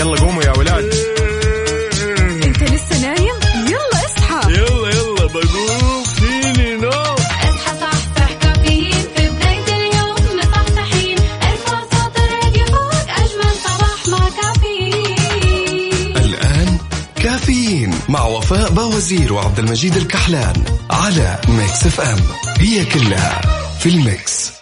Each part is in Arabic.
يلا قوموا يا ولاد. انت لسه نايم؟ يلا اصحى. يلا يلا بقوم. فيني نوم اصحى صحصح كافيين. في بداية اليوم مصحصحين. ارفع صوت الراديو فوق أجمل صباح مع كافيين. الآن كافيين مع وفاء باوزير وعبد المجيد الكحلان على Mix FM. هي كلها في ال mix.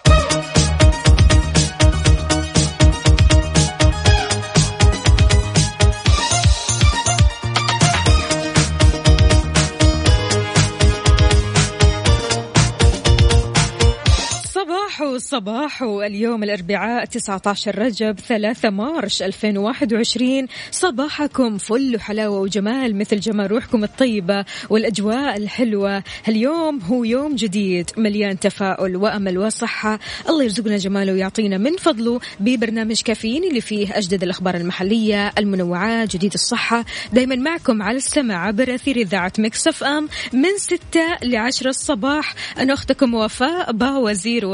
صباح صباح اليوم الأربعاء 19 رجب 3 March 2021 صباحكم فل وحلاوة وجمال مثل جمال روحكم الطيبة والأجواء الحلوة. اليوم هو يوم جديد مليان تفاؤل وأمل وصحة. الله يرزقنا جماله ويعطينا من فضله ببرنامج كافيين اللي فيه أجدد الأخبار المحلية المنوعات جديد الصحة. دايما معكم على السمع عبر أثير إذاعة Mix FM من 6 ل 10 الصباح. أنا أختكم وفاء باوزير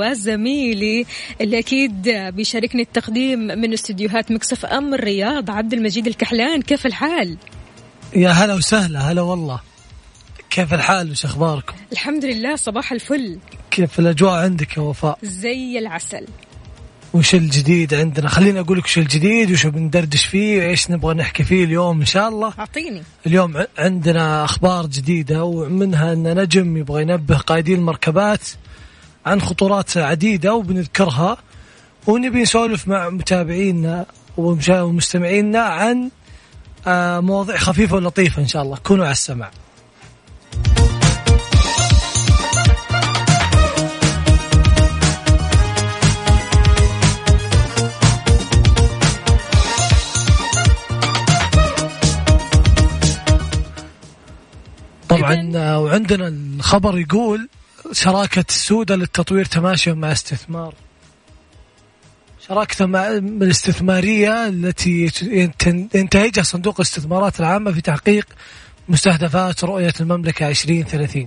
وزميلي اللي أكيد بيشاركني التقديم من استديوهات مكسف أم الرياض عبد المجيد الكحلان كيف الحال؟ يا هلا وسهلا هلا والله كيف الحال وش اخباركم؟ الحمد لله صباح الفل كيف الأجواء عندك يا وفاء؟ زي العسل وش الجديد عندنا؟ خليني أقول لك وش الجديد وش بندردش فيه وإيش نبغى نحكي فيه اليوم إن شاء الله. أعطيني اليوم عندنا أخبار جديدة ومنها أن نجم يبغى ينبه قائدين المركبات عن خطورات عديدة وبنذكرها ونبي نسولف مع متابعينا ومستمعينا عن آه، مواضيع خفيفة ولطيفة إن شاء الله كونوا على السمع. طبعا آه، وعندنا الخبر يقول شراكة السودة للتطوير تماشيا مع استثمار. شراكة مع الاستثمارية التي ينتهجها صندوق الاستثمارات العامة في تحقيق مستهدفات رؤية المملكة 2030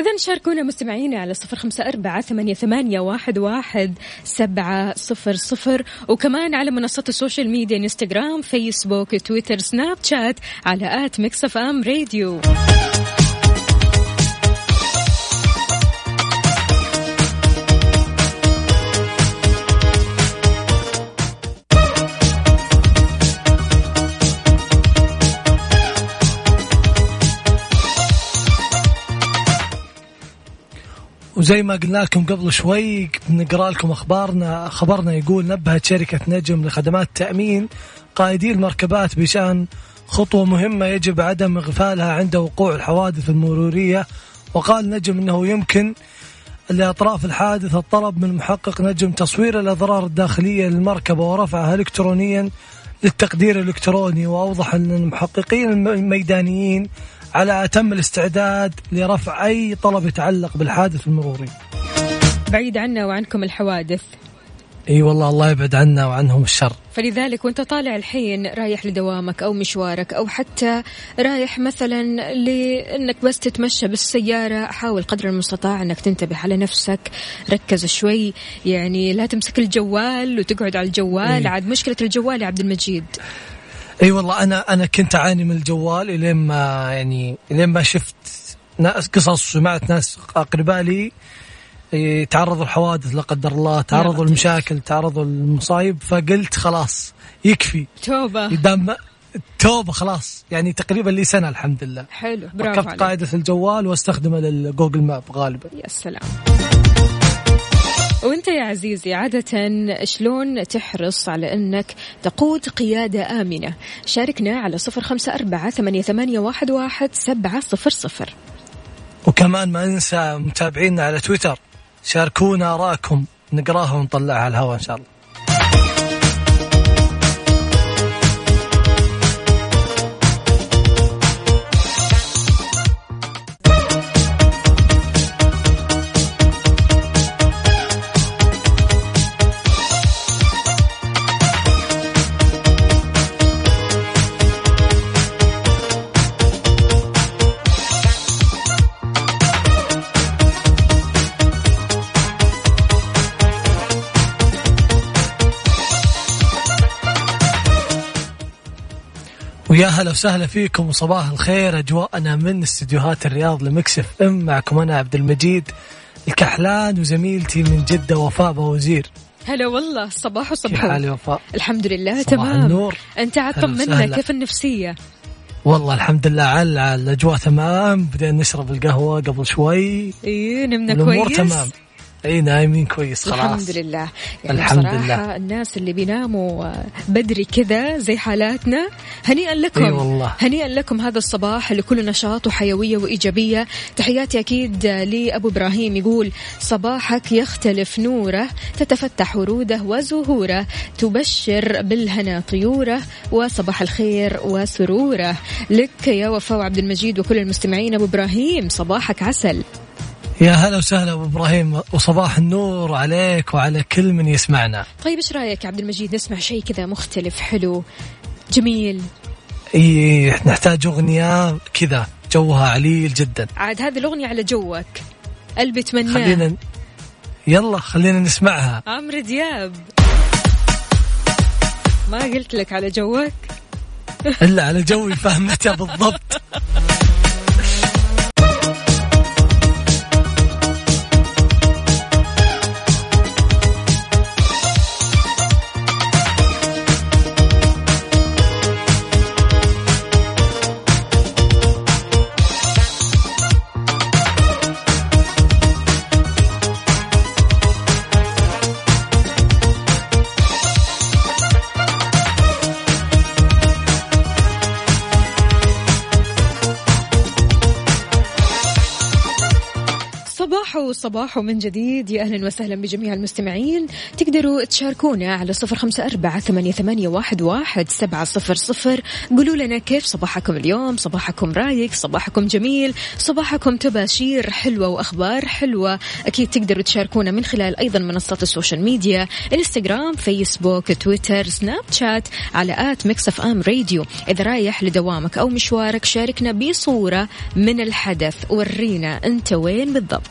إذا شاركونا مستمعينا على صفر خمسة أربعة ثمانية, ثمانية واحد, واحد سبعة صفر صفر. وكمان على منصات ال social media إنستغرام فيسبوك تويتر سناب شات على at Mix FM Radio. وزي ما قلنا لكم قبل شوي نقرأ لكم أخبارنا. خبرنا يقول نبهت شركة نجم لخدمات التامين قائدي المركبات بشأن خطوة مهمة يجب عدم إغفالها عند وقوع الحوادث المرورية. وقال نجم إنه يمكن لأطراف الحادث الطلب من محقق نجم تصوير الأضرار الداخلية للمركبة ورفعها الكترونيا للتقدير الإلكتروني. وأوضح أن المحققين الم- الميدانيين على أتم الاستعداد لرفع أي طلب يتعلق بالحادث المروري. بعيد عنا وعنكم الحوادث إي والله الله يبعد عنا وعنهم الشر. فلذلك وانت طالع الحين رايح لدوامك أو مشوارك أو حتى رايح مثلا لأنك بس تتمشى بالسيارة حاول قدر المستطاع أنك تنتبه على نفسك ركز شوي يعني لا تمسك الجوال وتقعد على الجوال إيه. عاد مشكلة الجوال يا عبد المجيد إي والله أنا أنا كنت أعاني من الجوال إلين ما يعني إلين ما شفت ناس قصص وسمعت ناس أقرباء لي يتعرضوا لحوادث لا قدر الله تعرضوا. لمشاكل تعرضوا للمصايب فقلت خلاص يكفي. توبة. دام توبة خلاص يعني تقريبا لي سنة الحمد لله. حلو برافو ركبت قاعدة الجوال واستخدمة للجوجل ماب غالبا. يا سلام. وانت يا عزيزي عادة شلون تحرص على انك تقود قيادة آمنة؟ شاركنا على صفر خمسة أربعة ثمانية, واحد سبعة صفر صفر. وكمان ما ننسى متابعينا على تويتر. شاركونا آراءكم نقراها ونطلعها على الهواء إن شاء الله. ويا هلا وسهلا فيكم وصباح الخير أجواءنا من استديوهات الرياض لمكسف ام معكم أنا عبد المجيد الكحلان وزميلتي من جدة وفاء بوزير. هلا والله صباح كيف وصباح. حالي وفاء؟ الحمد لله صباح تمام. النور. أنت عاد طمنا وسهلا. كيف النفسية؟ والله الحمد لله على الأجواء تمام. بدينا نشرب القهوة قبل شوي. إيه نمنا الأمور كويس. تمام. أي نايمين كويس خلاص. الحمد لله يعني الحمد لله. الناس اللي بيناموا بدري كذا زي حالاتنا هنيئا لكم. أي والله. هنيئا لكم هذا الصباح اللي كله نشاط وحيوية وإيجابية. تحياتي أكيد لأبو إبراهيم يقول صباحك يختلف نوره تتفتح وروده وزهوره تبشر بالهنا طيوره وصباح الخير وسروره. لك يا وفاء عبد المجيد وكل المستمعين. أبو إبراهيم صباحك عسل. يا هلا وسهلا أبو إبراهيم وصباح النور عليك وعلى كل من يسمعنا. طيب إيش رأيك يا عبد المجيد؟ نسمع شيء كذا مختلف حلو جميل. إي نحتاج أغنية كذا جوها عليل جدا. عاد هذه الأغنية على جوك. قلبي تمناه خلينا يلا خلينا نسمعها. عمرو دياب. ما قلت لك على جوك؟ إلا على جوي فهمتها بالضبط. صباحو صباحو من جديد. يا أهلا وسهلا بجميع المستمعين. تقدروا تشاركونا على صفر خمسة أربعة ثمانية, واحد, واحد سبعة صفر صفر. قولوا لنا كيف صباحكم اليوم؟ صباحكم رايق صباحكم جميل صباحكم تباشير حلوة وأخبار حلوة. أكيد تقدروا تشاركونا من خلال أيضا منصات ال social media إنستغرام فيسبوك تويتر سناب شات على at Mix FM Radio. إذا رايح لدوامك أو مشوارك شاركنا بصورة من الحدث. ورينا أنت وين بالضبط.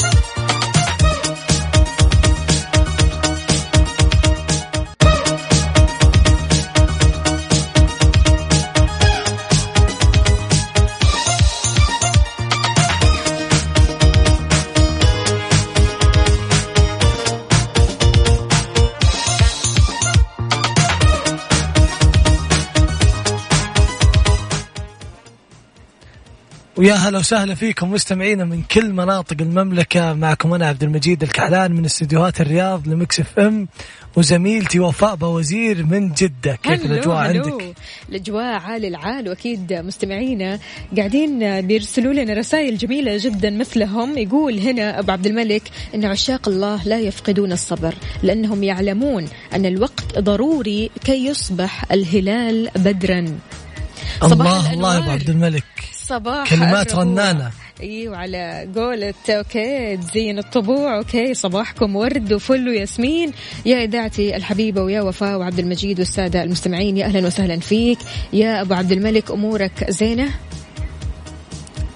ويا هلا وسهلا فيكم مستمعينا من كل مناطق المملكة معكم أنا عبد المجيد الكحلان من استديوهات الرياض ل Mix FM وزميلتي وفاء بوزير من جدة كيف الأجواء. عندك؟ الأجواء عال العال وأكيد مستمعينا قاعدين بيرسلوا لنا رسائل جميلة جدا مثلهم يقول هنا أبو عبد الملك أن عشاق الله لا يفقدون الصبر لأنهم يعلمون أن الوقت ضروري كي يصبح الهلال بدرا صباح الله الله يا أبو. عبد الملك صباح كلمات. رنانة. إيوه على قولة okay تزين الطبوع okay صباحكم ورد وفل وياسمين يا إذاعتي الحبيبة ويا وفاء وعبد المجيد والسادة المستمعين يا أهلا وسهلا فيك يا أبو عبد الملك أمورك زينة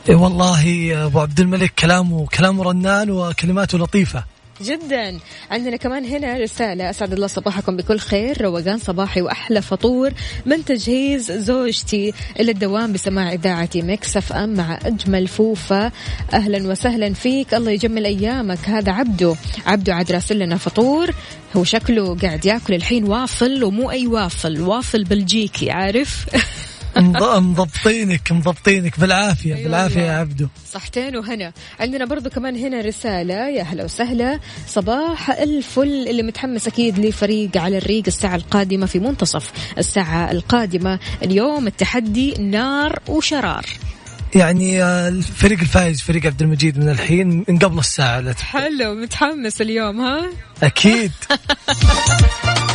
إي والله يا أبو عبد الملك كلامه كلامه رنان وكلماته لطيفة جدا. عندنا كمان هنا رسالة. أسعد الله صباحكم بكل خير. روقان صباحي وأحلى فطور من تجهيز زوجتي إلى الدوام بسماع إذاعتي Mix FM مع أجمل فوفة أهلا وسهلا فيك. الله يجمل أيامك. هذا عبده. عبده عاد راسل لنا فطور. هو شكله قاعد ياكل الحين وافل ومو أي waffle. waffle بلجيكي. عارف؟ مضبطينك مضبطينك بالعافية أي بالعافية والله. يا عبدو. صحتين وهنا. عندنا برضو كمان هنا رسالة. يا هلا وسهلا. صباح الفل. اللي متحمس أكيد لفريق على الريق الساعة القادمة في منتصف الساعة القادمة. اليوم التحدي نار وشرار. يعني آه، الفريق الفايز فريق عبد المجيد من الحين من قبل لا تف- حلو متحمس اليوم ها؟ أكيد.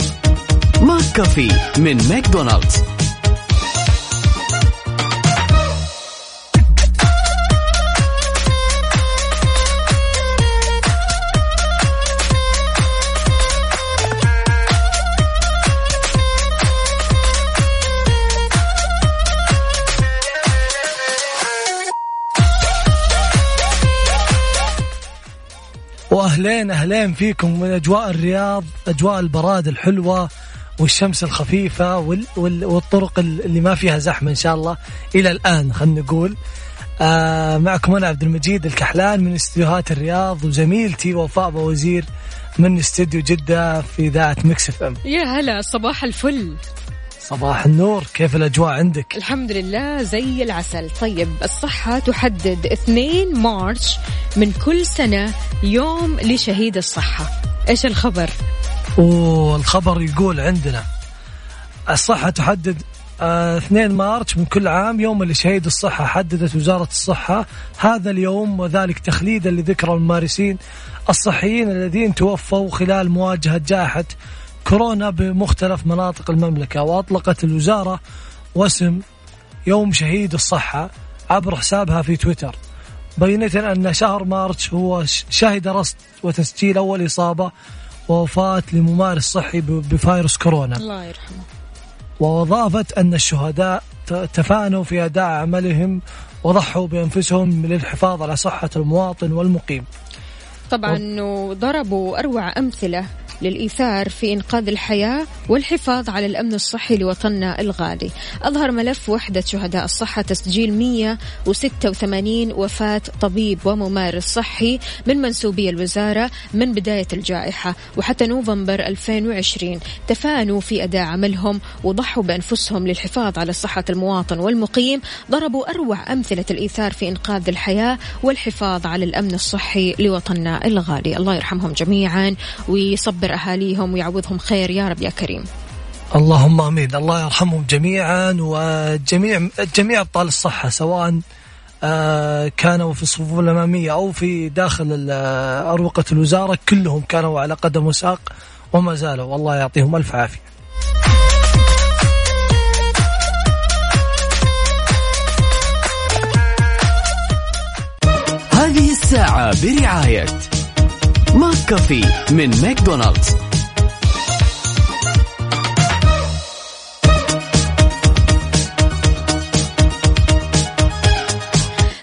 McCafé من ماكدونالدز وأهلين أهلين فيكم من أجواء الرياض أجواء البراد الحلوة. والشمس الخفيفة وال وال والطرق اللي ما فيها زحمة إن شاء الله إلى الآن خلينا نقول. آه معكم أنا عبد المجيد الكحلان من استديوهات الرياض وزميلتي وفاء بوزير من استديو جدة في إذاعة Mix FM. يا هلا صباح الفل. صباح النور كيف الأجواء عندك؟ الحمد لله زي العسل. طيب الصحة تحدد 2 March من كل سنة يوم لشهيد الصحة. إيش الخبر؟ والخبر يقول عندنا الصحة تحدد آه 2 مارس من كل عام يوم لشهيد الصحة حددت وزارة الصحة هذا اليوم وذلك تخليدا لذكرى الممارسين الصحيين الذين توفوا خلال مواجهة جائحة كورونا بمختلف مناطق المملكة. وأطلقت الوزارة وسم يوم شهيد الصحة عبر حسابها في تويتر. بينة أن شهر مارس هو شهد رصد وتسجيل أول إصابة ووفاة لممارس صحي بفيروس كورونا. الله يرحمه. وأضافت أن الشهداء تفانوا في أداء عملهم وضحوا بأنفسهم للحفاظ على صحة المواطن والمقيم. طبعا وضربوا أروع أمثلة للإيثار في إنقاذ الحياة والحفاظ على الأمن الصحي لوطننا الغالي. أظهر ملف وحدة شهداء الصحة تسجيل 186 وفاة طبيب وممارس صحي من منسوبي الوزارة من بداية الجائحة وحتى نوفمبر 2020 تفانوا في أداء عملهم وضحوا بأنفسهم للحفاظ على صحة المواطن والمقيم. ضربوا أروع أمثلة الإيثار في إنقاذ الحياة والحفاظ على الأمن الصحي لوطننا الغالي. الله يرحمهم جميعا ويصبر أهاليهم ويعوضهم خير يا رب يا كريم. اللهم آمين. الله يرحمهم جميعا وجميع جميع أبطال الصحة سواء آه، كانوا في الصفوف الأمامية أو في داخل ال- أروقة الوزارة كلهم كانوا على قدم وساق وما زالوا. والله يعطيهم ألف عافية. هذه الساعة برعاية McCafé من ماكدونالدز.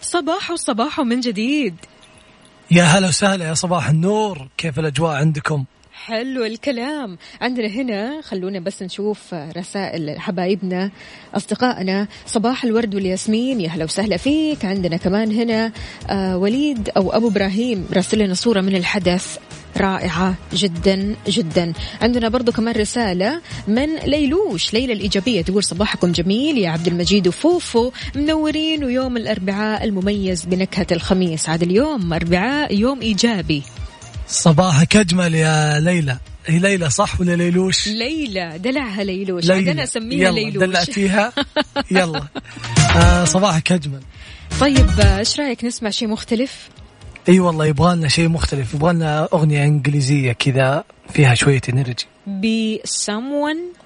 صباح صباح من جديد. يا هلا وسهلا يا صباح النور. كيف الأجواء عندكم؟ حلو الكلام. عندنا هنا خلونا بس نشوف رسائل حبايبنا أصدقائنا. صباح الورد والياسمين يا هلا وسهلا فيك. عندنا كمان هنا آه وليد أو أبو إبراهيم راسل لنا صورة من الحدث. رائعة جدا جدا. عندنا برضو كمان رسالة من ليلوش ليلى الإيجابية. تقول صباحكم جميل يا عبد المجيد وفوفو منورين ويوم الأربعاء المميز بنكهة الخميس. عاد اليوم أربعاء يوم إيجابي. صباحك اجمل يا ليلى. هي ليلى صح ولا ليلوش؟ ليلى دلعها ليلوش. عاد أنا اسميها يلا ليلوش. دلعتيها يلا. آه صباحك اجمل طيب إيش رأيك نسمع شيء مختلف؟ أي والله يبغى لنا شيء مختلف. يبغى لنا أغنية إنجليزية كذا فيها شوية energy ب someone.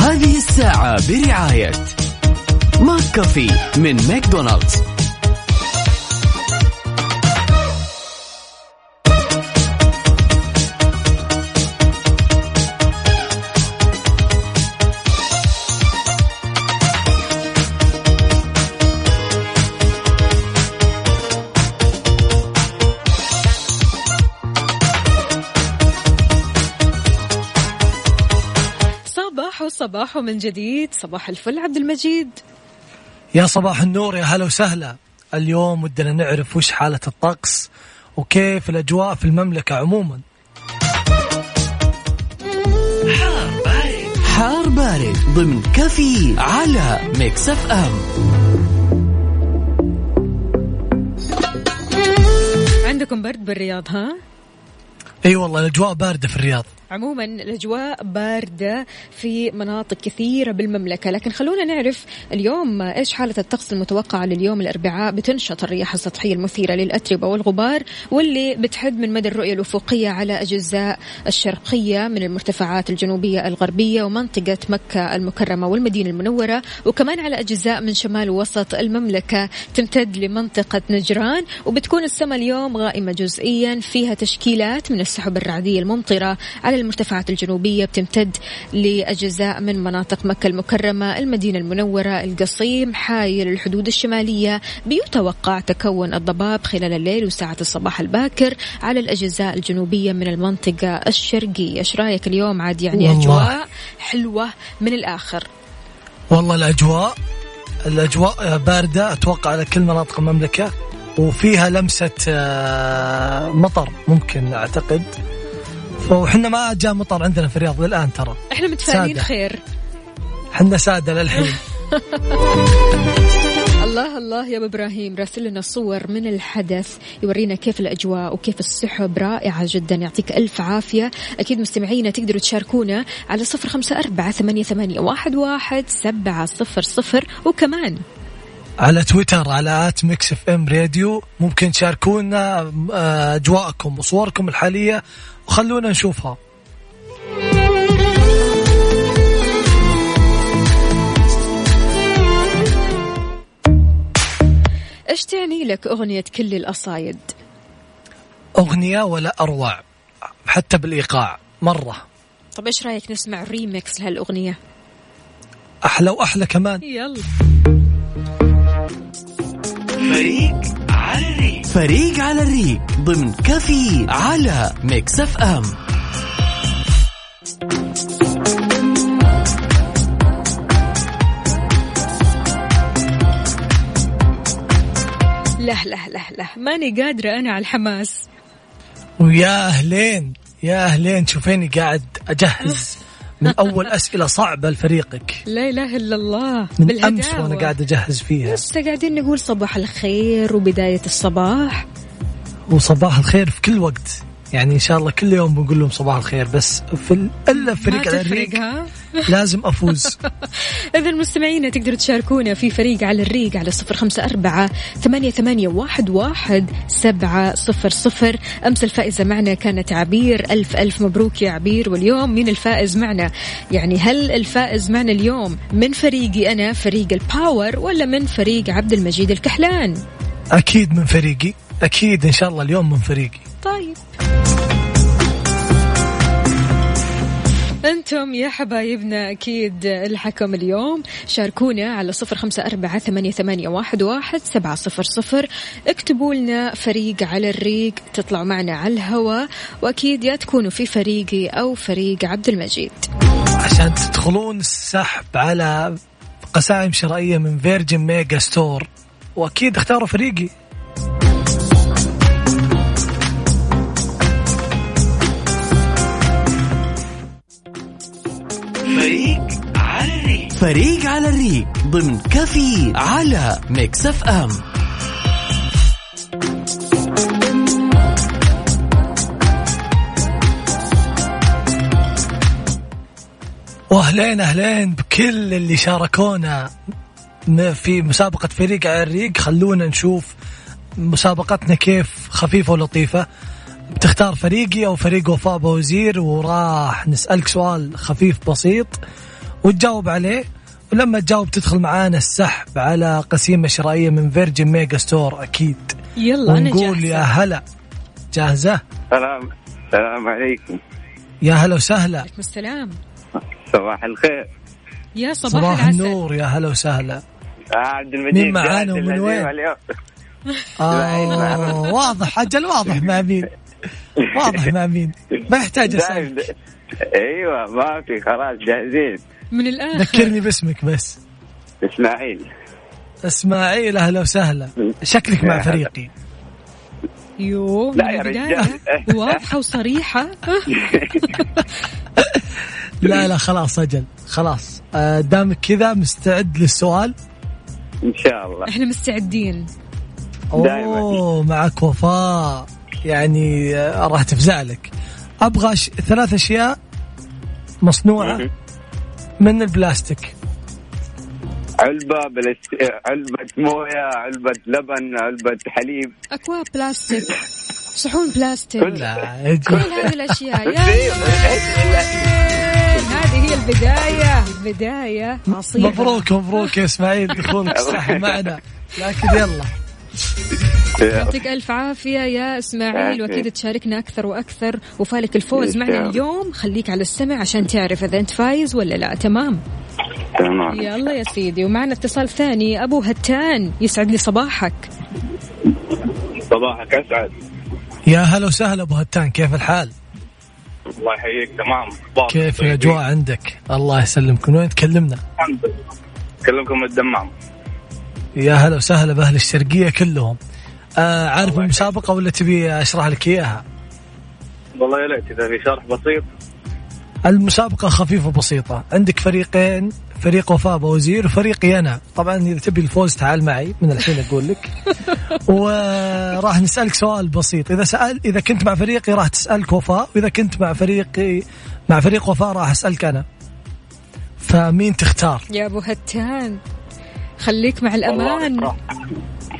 هذه الساعة برعاية McCafé من ماكدونالدز. صباح صباح من جديد. صباح الفل عبد المجيد. يا صباح النور يا هلا وسهلا. اليوم ودنا نعرف وش حالة الطقس وكيف الأجواء في المملكة عموما. حار بارد ضمن كافيين على Mix FM. عندكم برد بالرياض ها؟ إي والله الأجواء باردة في الرياض. عموما الأجواء باردة في مناطق كثيرة بالمملكة. لكن خلونا نعرف اليوم إيش حالة الطقس المتوقعة لليوم الأربعاء بتنشط الرياح السطحية المثيرة للأتربة والغبار واللي بتحد من مدى الرؤية الأفقية على أجزاء الشرقية من المرتفعات الجنوبية الغربية ومنطقة مكة المكرمة والمدينة المنورة وكمان على أجزاء من شمال وسط المملكة تمتد لمنطقة نجران وبتكون السماء اليوم غائمة جزئيا فيها تشكيلات من السحب الرعدية الممطرة على المرتفعات الجنوبية بتمتد لأجزاء من مناطق مكة المكرمة المدينة المنورة القصيم حايل الحدود الشمالية. بيتوقع تكون الضباب خلال الليل وساعة الصباح الباكر على الأجزاء الجنوبية من المنطقة الشرقية. إيش رأيك اليوم عاد يعني والله. أجواء حلوة من الآخر؟ والله الأجواء الأجواء باردة. أتوقع على كل مناطق المملكة. وفيها لمسة آه، مطر ممكن أعتقد. وحنا ما جاء مطر عندنا في الرياض للآن ترى. إحنا متفائلين. خير. حنا سادة للحين. الله الله يا أبو إبراهيم راسل لنا صور من الحدث يورينا كيف الأجواء وكيف السحب رائعة جدا. يعطيك ألف عافية. أكيد مستمعينا تقدروا تشاركونا على صفر خمسة أربعة ثمانية, واحد, واحد سبعة صفر صفر. وكمان على تويتر على at Mix FM Radio. ممكن تشاركونا آه، أجواءكم وصوركم الحالية وخلونا نشوفها. إيش تعني لك أغنية كل الأصايد؟ أغنية ولا أروع حتى بالإيقاع مرة. طب إيش رأيك نسمع ريميكس لهالأغنية؟ أحلى وأحلى كمان. يلا. فريق على الريق. فريق على الريق ضمن كافيين على Mix FM. لا لا لا لا ماني قادرة أنا على الحماس. ويا أهلين يا أهلين شوفيني قاعد أجهز. من أول أسئلة صعبة لفريقك. لا إله إلا الله. من أمس وأنا قاعد أجهز فيها. لسه قاعدين نقول صباح الخير وبداية الصباح. وصباح الخير في كل وقت. يعني إن شاء الله كل يوم بنقول لهم صباح الخير بس في ال- إلا فريق على الريق لازم أفوز. إذا المستمعين تقدروا تشاركونا في فريق على الريق على صفر خمسة أربعة ثمانية, ثمانية واحد, واحد سبعة صفر صفر. أمس الفائزة معنا كانت عبير ألف ألف مبروك يا عبير. واليوم مين الفائز معنا؟ يعني هل الفائز معنا اليوم من فريقي أنا فريق الباور ولا من فريق عبد المجيد الكحلان؟ أكيد من فريقي أكيد إن شاء الله اليوم من فريقي. طيب. أنتم يا حبايبنا أكيد ألحكم اليوم. شاركونا على صفر خمسة أربعة ثمانية, ثمانية واحد, واحد سبعة صفر صفر. اكتبوا لنا فريق على الريق تطلعوا معنا على الهواء وأكيد يا تكونوا في فريقي أو فريق عبد المجيد. عشان تدخلون السحب على قسائم شرائية من Virgin Megastore وأكيد اختاروا فريقي. فريق على الريق. فريق على الريق ضمن كافيين على Mix FM. واهلين أهلين بكل اللي شاركونا في مسابقة فريق على الريق. خلونا نشوف مسابقتنا كيف خفيفة ولطيفة. بتختار فريقي أو فريق وفاء باوزير وراح نسألك سؤال خفيف بسيط وتجاوب عليه. ولما تجاوب تدخل معانا السحب على قسيمة شرائية من Virgin Megastore أكيد. يلا أنا ونقول يا هلا. جاهزة؟ السلام السلام عليكم. يا هلا وسهلا. عليكم السلام. صباح الخير. يا صباح, صباح العسل. النور يا هلا وسهلا. آه عبد المجيد مين معانا ومن وين؟ آه واضح أجل واضح مع مين واضح مع مين ما يحتاج اسال دايم- أيوه ما في خلاص جاهزين. من الآخر. ذكرني باسمك بس. إسماعيل. إسماعيل أهلا وسهلا. شكلك مع. فريقي. يو لا يا رجال. واضحة وصريحة. لا لا خلاص أجل. خلاص. آه، دامك كذا مستعد للسؤال؟ إن شاء الله. إحنا مستعدين. دايماً. اوه معك وفاء. يعني آه، راح تفزع لك أبغى ش... ثلاث أشياء مصنوعة مهم. من البلاستيك. علبة بلاست... علبة موية علبة لبن علبة حليب. اكواب بلاستيك. صحون بلاستيك. كل هذه الأشياء. يا هذه هي البداية. بدايه عصيبه مبروك مبروك يا إسماعيل. دخولك صح معنا. لكن يلا. يعطيك ألف عافية يا إسماعيل وأكيد تشاركنا أكثر وأكثر وفالك الفوز معنا. اليوم. خليك على السمع عشان تعرف إذا أنت فايز ولا لا. تمام؟ تمام. يلا يا سيدي. ومعنا اتصال ثاني أبو هتان يسعد لي صباحك. صباحك أسعد. يا هلا وسهلا أبو هتان كيف الحال؟ الله يحييك تمام. كيف طيبين؟ الأجواء عندك؟ الله يسلمك. من وين تكلمنا؟ الحمد لله أكلمكم من الدمام. يا هلا وسهلا بأهل الشرقية كلهم. آه عارف المسابقة ولا تبي أشرح لك إياها؟ والله يا ليت إذا في شرح بسيط. المسابقة خفيفة بسيطة. عندك فريقين فريق وفاء بوزير وفريقي أنا. طبعا إذا تبي الفوز تعال معي من الحين أقول لك. وراح نسألك سؤال بسيط. إذا سأل إذا كنت مع فريقي راح تسألك وفاء وإذا كنت مع فريقي مع فريق وفاء راح أسألك أنا. فمين تختار؟ يا أبو هتان. خليك مع الأمان. والله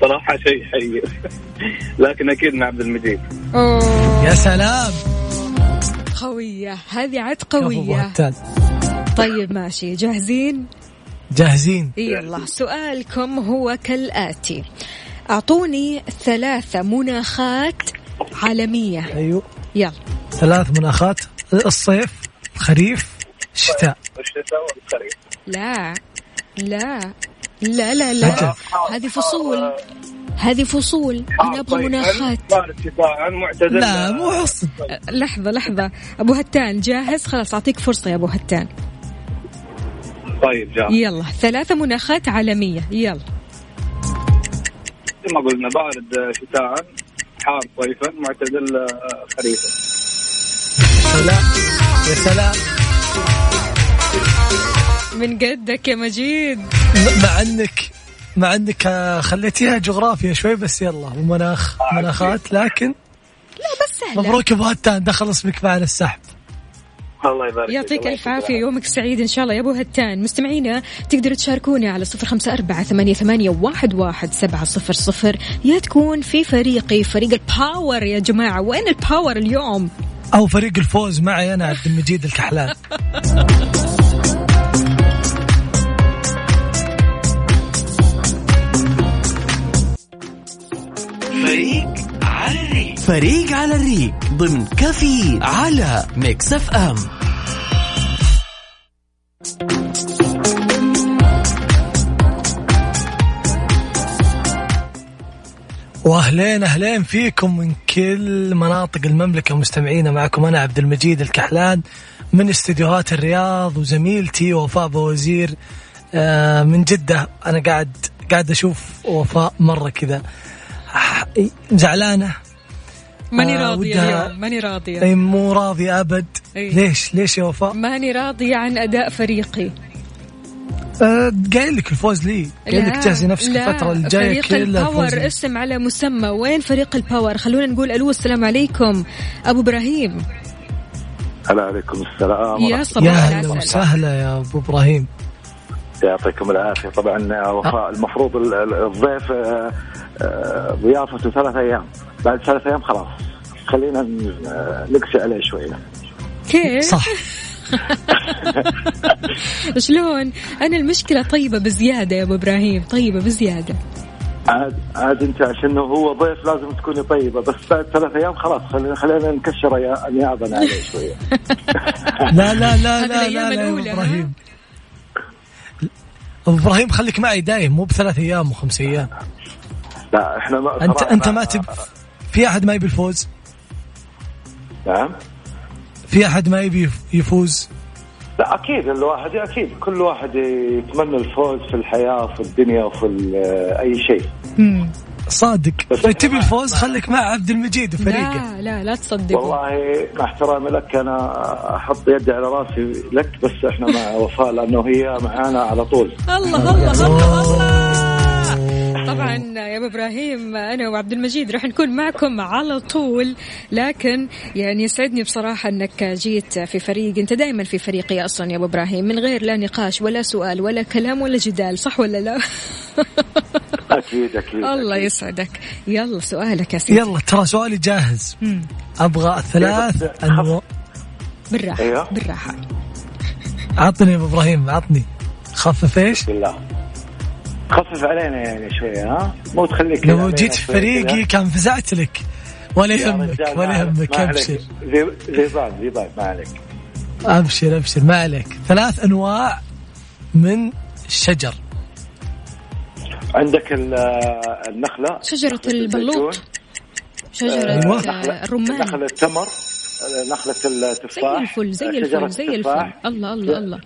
صراحة شيء حي لكن أكيد مع عبد المجيد. أوه. يا سلام. قوية. هذه عاد هتان. طيب ماشي. جاهزين؟ جاهزين. يلا. سؤالكم هو كالآتي. أعطوني ثلاثة مناخات عالمية. أيوه. يلا. ثلاث مناخات. الصيف خريف شتاء الشتاء والخريف. لا. لا. لا لا لا. هذه فصول. هذه فصول. أنا أبغى مناخات بارد شتاء معتدل؟ لا مو حصن. لحظة لحظة. أبو هتان جاهز؟ خلاص أعطيك فرصة يا أبو هتان. طيب جاء يلا ثلاثة مناخات عالمية. يلا. زي ما قلنا بارد شتاء. حار صيفا معتدل آه، خريفا. سلام يا سلام. من قدك يا مجيد. مع انك مع انك خليتيها جغرافيا شوي بس يلا ومناخ مناخات لكن بس سهلة. مبروك أبو هتان دخل اسمك معنا السحب. الله يبارك يعطيك الله ألف عافية يومك سعيد إن شاء الله يا أبو هتان. مستمعينا تقدروا تشاركوني على صفر خمسة أربعة ثمانية, ثمانية واحد, واحد سبعة صفر صفر. يا تكون في فريقي فريق ال power يا جماعة. وين ال power اليوم؟ أو فريق الفوز معي أنا عبد المجيد الكحلان. فريق على الريق. فريق على الريق ضمن كافيين على Mix FM. واهلين اهلين فيكم من كل مناطق المملكة مستمعينا معكم أنا عبد المجيد الكحلان من استديوهات الرياض وزميلتي وفاء باوزير آه، من جدة. أنا قاعد قاعد أشوف وفاء مرة كذا. زعلانة. ماني آه، راضية اليوم ماني راضية. اي مو راضية أبد. إي. ليش؟ ليش يا وفاء؟ ماني راضية عن أداء فريقي. آه، قايل لك الفوز لي. قايل لك جهزي نفسك لا، الفترة الجاية فريق ال power. اسم على مسمى. وين فريق الباور خلونا نقول ألو السلام عليكم. أبو إبراهيم. هلا عليكم السلام يا يا صباح هلا العسل. وسهلا يا أبو إبراهيم. يعطيكم العافية. طبعا يا وفاء المفروض ال- ال- الضيف آه، آه، ضيافته ثلاث أيام. بعد ثلاث أيام خلاص. خلينا ن- آه، نقسي عليه شوي. كيف؟ صح. شلون؟ أنا المشكلة طيبة بزيادة يا أبو إبراهيم طيبة بزيادة. عاد عاد أنت عشان هو ضيف لازم تكوني طيبة بس بعد ثلاث أيام خلاص خلينا خلينا نكشر يا- انيابنا عليه شوية لا لا لا لا الأيام لا, لا أبو إبراهيم. أبو إبراهيم خليك معي دايم مو بثلاث أيام وخمس أيام. لا إحنا ما انت أنت ما تب في أحد ما يبي الفوز؟ نعم. في أحد ما يبي يف- يفوز؟ لا أكيد الواحد أكيد. كل واحد يتمنى الفوز في الحياة وفي الدنيا وفي أي شيء. صادق. بس تبي ما- الفوز خليك مع عبد المجيد وفريقه لا لا لا تصدقوا. والله مع احترامي لك أنا أحط يدي على رأسي لك بس إحنا مع وفاء لأنه هي معانا على طول. الله الله الله الله. طبعا يا أبو إبراهيم أنا وعبد المجيد راح نكون معكم على طول لكن يعني يسعدني بصراحة إنك جيت في فريق أنت دائما في فريقي أصلا يا أبو إبراهيم من غير لا نقاش ولا سؤال ولا كلام ولا جدال صح ولا لا؟ أكيد أكيد الله أكيد. يسعدك. يلا سؤالك يا سيدي. يلا ترى سؤالي جاهز. مم. أبغى ثلاث أنواع. بالراحة أيوه. بالراحة. عطني يا أبو إبراهيم عطني. خفف إيش؟ بالله خفف علينا يعني شوية ها؟ مو تخليك لو جيت في شوية فريقي. كان فزعت لك. ولا يهمك ولا ما عليك، يهمك. أبشر. زي زي بعض زي بعض ما عليك. أبشر أبشر ما عليك. ثلاث أنواع من الشجر. عندك ال- النخلة شجرة نخلة البلوط. أيوة. آه، الرمان. نخلة التمر نخلة زي التفاح الفل زي شجرة الفل زي الفل. التفاح، الله الله الله.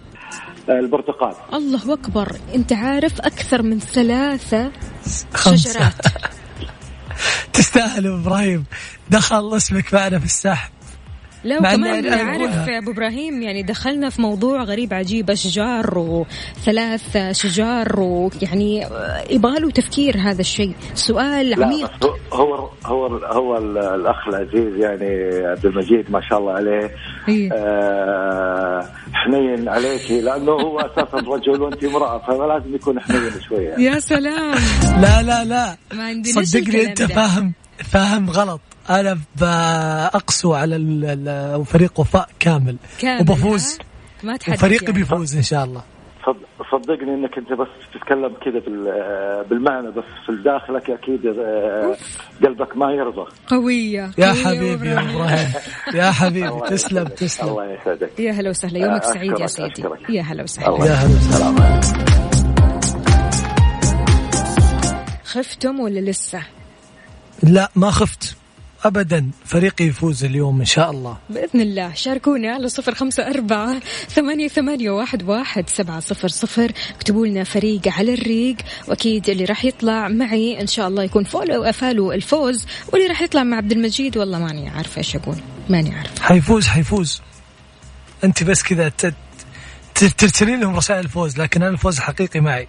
البرتقال. الله أكبر. أنت عارف أكثر من ثلاثة خمسة. شجرات تستاهل إبراهيم. دخل اسمك معنا في السحب لا وكمان عارف أبو إبراهيم يعني دخلنا في موضوع غريب عجيب أشجار وثلاث شجار ويعني يبغى له تفكير هذا الشيء. سؤال عميق. هو هو هو ال- الأخ العزيز يعني عبد المجيد ما شاء الله عليه. إيه. آه حنين عليك لأنه هو أساسا رجل وأنت امرأة فلازم يكون حنين شوية. يا سلام. لا لا لا. ما عندناش صدقني أنت. فاهم فاهم غلط. أنا بأقسو على ال- ال- فريق وفاء كامل, كامل، وبفوز؟ ما تحدث وفريقي يعني. بيفوز إن شاء الله. صد- صدقني إنك أنت بس تتكلم كذا بال- بالمعنى بس في داخلك أكيد آه، قلبك ما يرضى. قوية يا قوية حبيبي يا إبراهيم. إبراهيم يا حبيبي. تسلم. تسلم. الله يسعدك. يا هلا وسهلا. يومك أشكرك، سعيد يا سيدي. يا هلا وسهلا. يا هلا وسهلا. خفتم ولا لسه؟ لا ما خفت. ابدا فريقي يفوز اليوم إن شاء الله. بإذن الله. شاركونا على صفر خمسة أربعة ثمانية, ثمانية واحد, واحد سبعة صفر صفر. اكتبوا لنا فريق على الريق وأكيد اللي راح يطلع معي إن شاء الله يكون فولو فالو الفوز واللي راح يطلع مع عبد المجيد والله ماني عارفة إيش أقول. ماني عارفة حيفوز حيفوز. أنت بس كذا ترسلين لهم رسائل الفوز لكن أنا الفوز الحقيقي معي.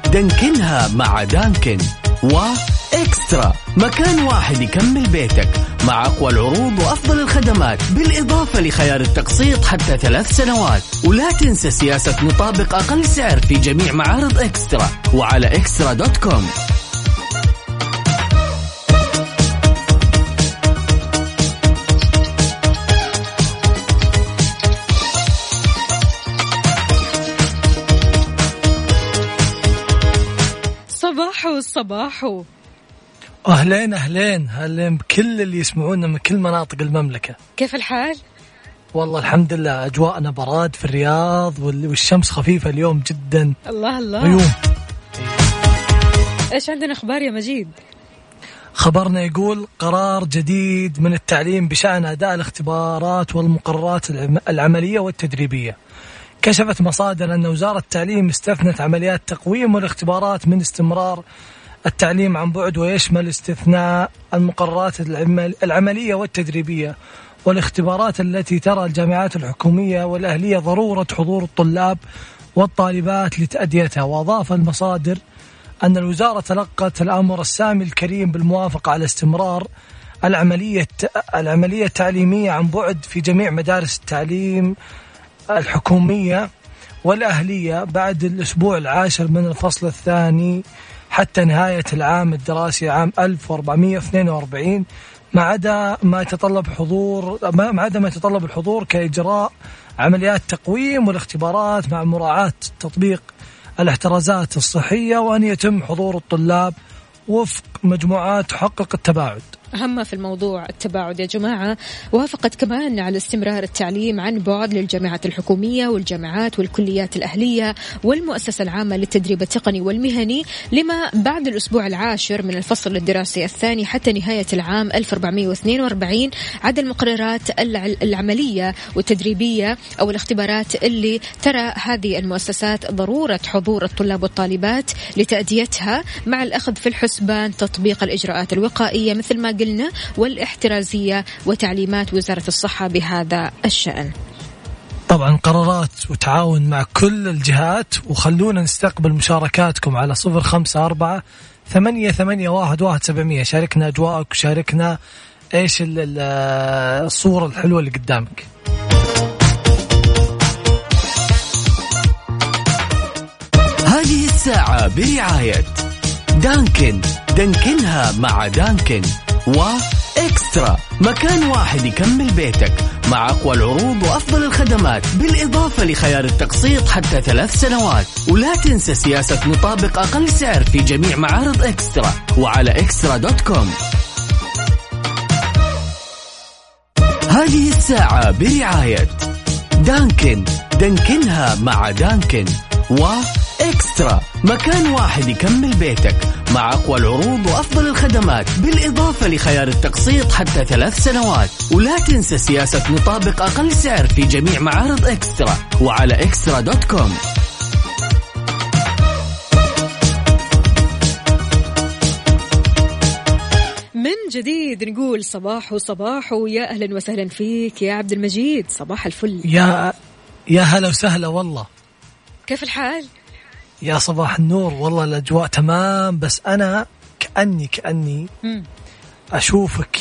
دانكنها مع Dunkin. و Extra. مكان واحد يكمل بيتك مع أقوى العروض وأفضل الخدمات بالإضافة لخيار التقسيط حتى ثلاث سنوات. ولا تنسى سياسة نطابق أقل سعر في جميع معارض Extra. وعلى Extra dot com. صباحو. أهلين أهلين. اهلين بكل اللي يسمعونا من كل مناطق المملكة. كيف الحال؟ والله الحمد لله أجواءنا براد في الرياض وال- والشمس خفيفة اليوم جدا. الله الله. غيوم إيش عندنا أخبار يا مجيد؟ خبرنا يقول قرار جديد من التعليم بشأن أداء الاختبارات والمقررات العم- العملية والتدريبية. كشفت مصادر أن وزارة التعليم استثنت عمليات تقويم والاختبارات من استمرار التعليم عن بعد ويشمل استثناء المقررات العمل- العملية والتدريبية والاختبارات التي ترى الجامعات الحكومية والأهلية ضرورة حضور الطلاب والطالبات لتأديتها. وأضاف المصادر أن الوزارة تلقت الأمر السامي الكريم بالموافقة على استمرار العملية العملية التعليمية عن بعد في جميع مدارس التعليم الحكومية والأهلية بعد الأسبوع العاشر من الفصل الثاني حتى نهاية العام الدراسي عام 1442 ما عدا ما يتطلب حضور ما عدا ما يتطلب الحضور كإجراء عمليات تقويم والاختبارات مع مراعاة تطبيق الاحترازات الصحية وأن يتم حضور الطلاب وفق مجموعات تحقق التباعد. أهم في الموضوع التباعد يا جماعة. وافقت كمان على استمرار التعليم عن بعد للجامعات الحكومية والجامعات والكليات الأهلية والمؤسسة العامة للتدريب التقني والمهني لما بعد الأسبوع العاشر من الفصل الدراسي الثاني حتى نهاية العام 1442 عدا المقررات الع- العملية والتدريبية أو الاختبارات اللي ترى هذه المؤسسات ضرورة حضور الطلاب والطالبات لتأديتها مع الأخذ في الحسبان تطبيق الإجراءات الوقائية مثل ما قلنا والاحترازية وتعليمات وزارة الصحة بهذا الشأن. طبعا قرارات وتعاون مع كل الجهات وخلونا نستقبل مشاركاتكم على صفر خمسة أربعة ثمانية ثمانية واحد واحد سبعمية. شاركنا أجواءك وشاركنا إيش ال- ال- الصورة الحلوة اللي قدامك. هذه الساعة برعاية دانكن. دانكنها مع دانكن وإكسترا مكان واحد يكمل بيتك مع أقوى العروض وأفضل الخدمات بالإضافة لخيار التقسيط حتى ثلاث سنوات. ولا تنسى سياسة نطابق أقل سعر في جميع معارض إكسترا وعلى إكسترا دوت كوم. هذه الساعة برعاية دانكن. دانكنها مع دانكن وإكسترا مكان واحد يكمل بيتك مع أقوى العروض وأفضل الخدمات بالإضافة لخيار التقسيط حتى ثلاث سنوات. ولا تنسى سياسة نطابق أقل سعر في جميع معارض إكسترا وعلى إكسترا دوت كوم. من جديد نقول صباح وصباح ويا أهلا وسهلا فيك يا عبد المجيد. صباح الفل. يا يا هلا وسهلا والله. كيف الحال؟ يا صباح النور. والله الأجواء تمام بس أنا كأني كأني مم. أشوفك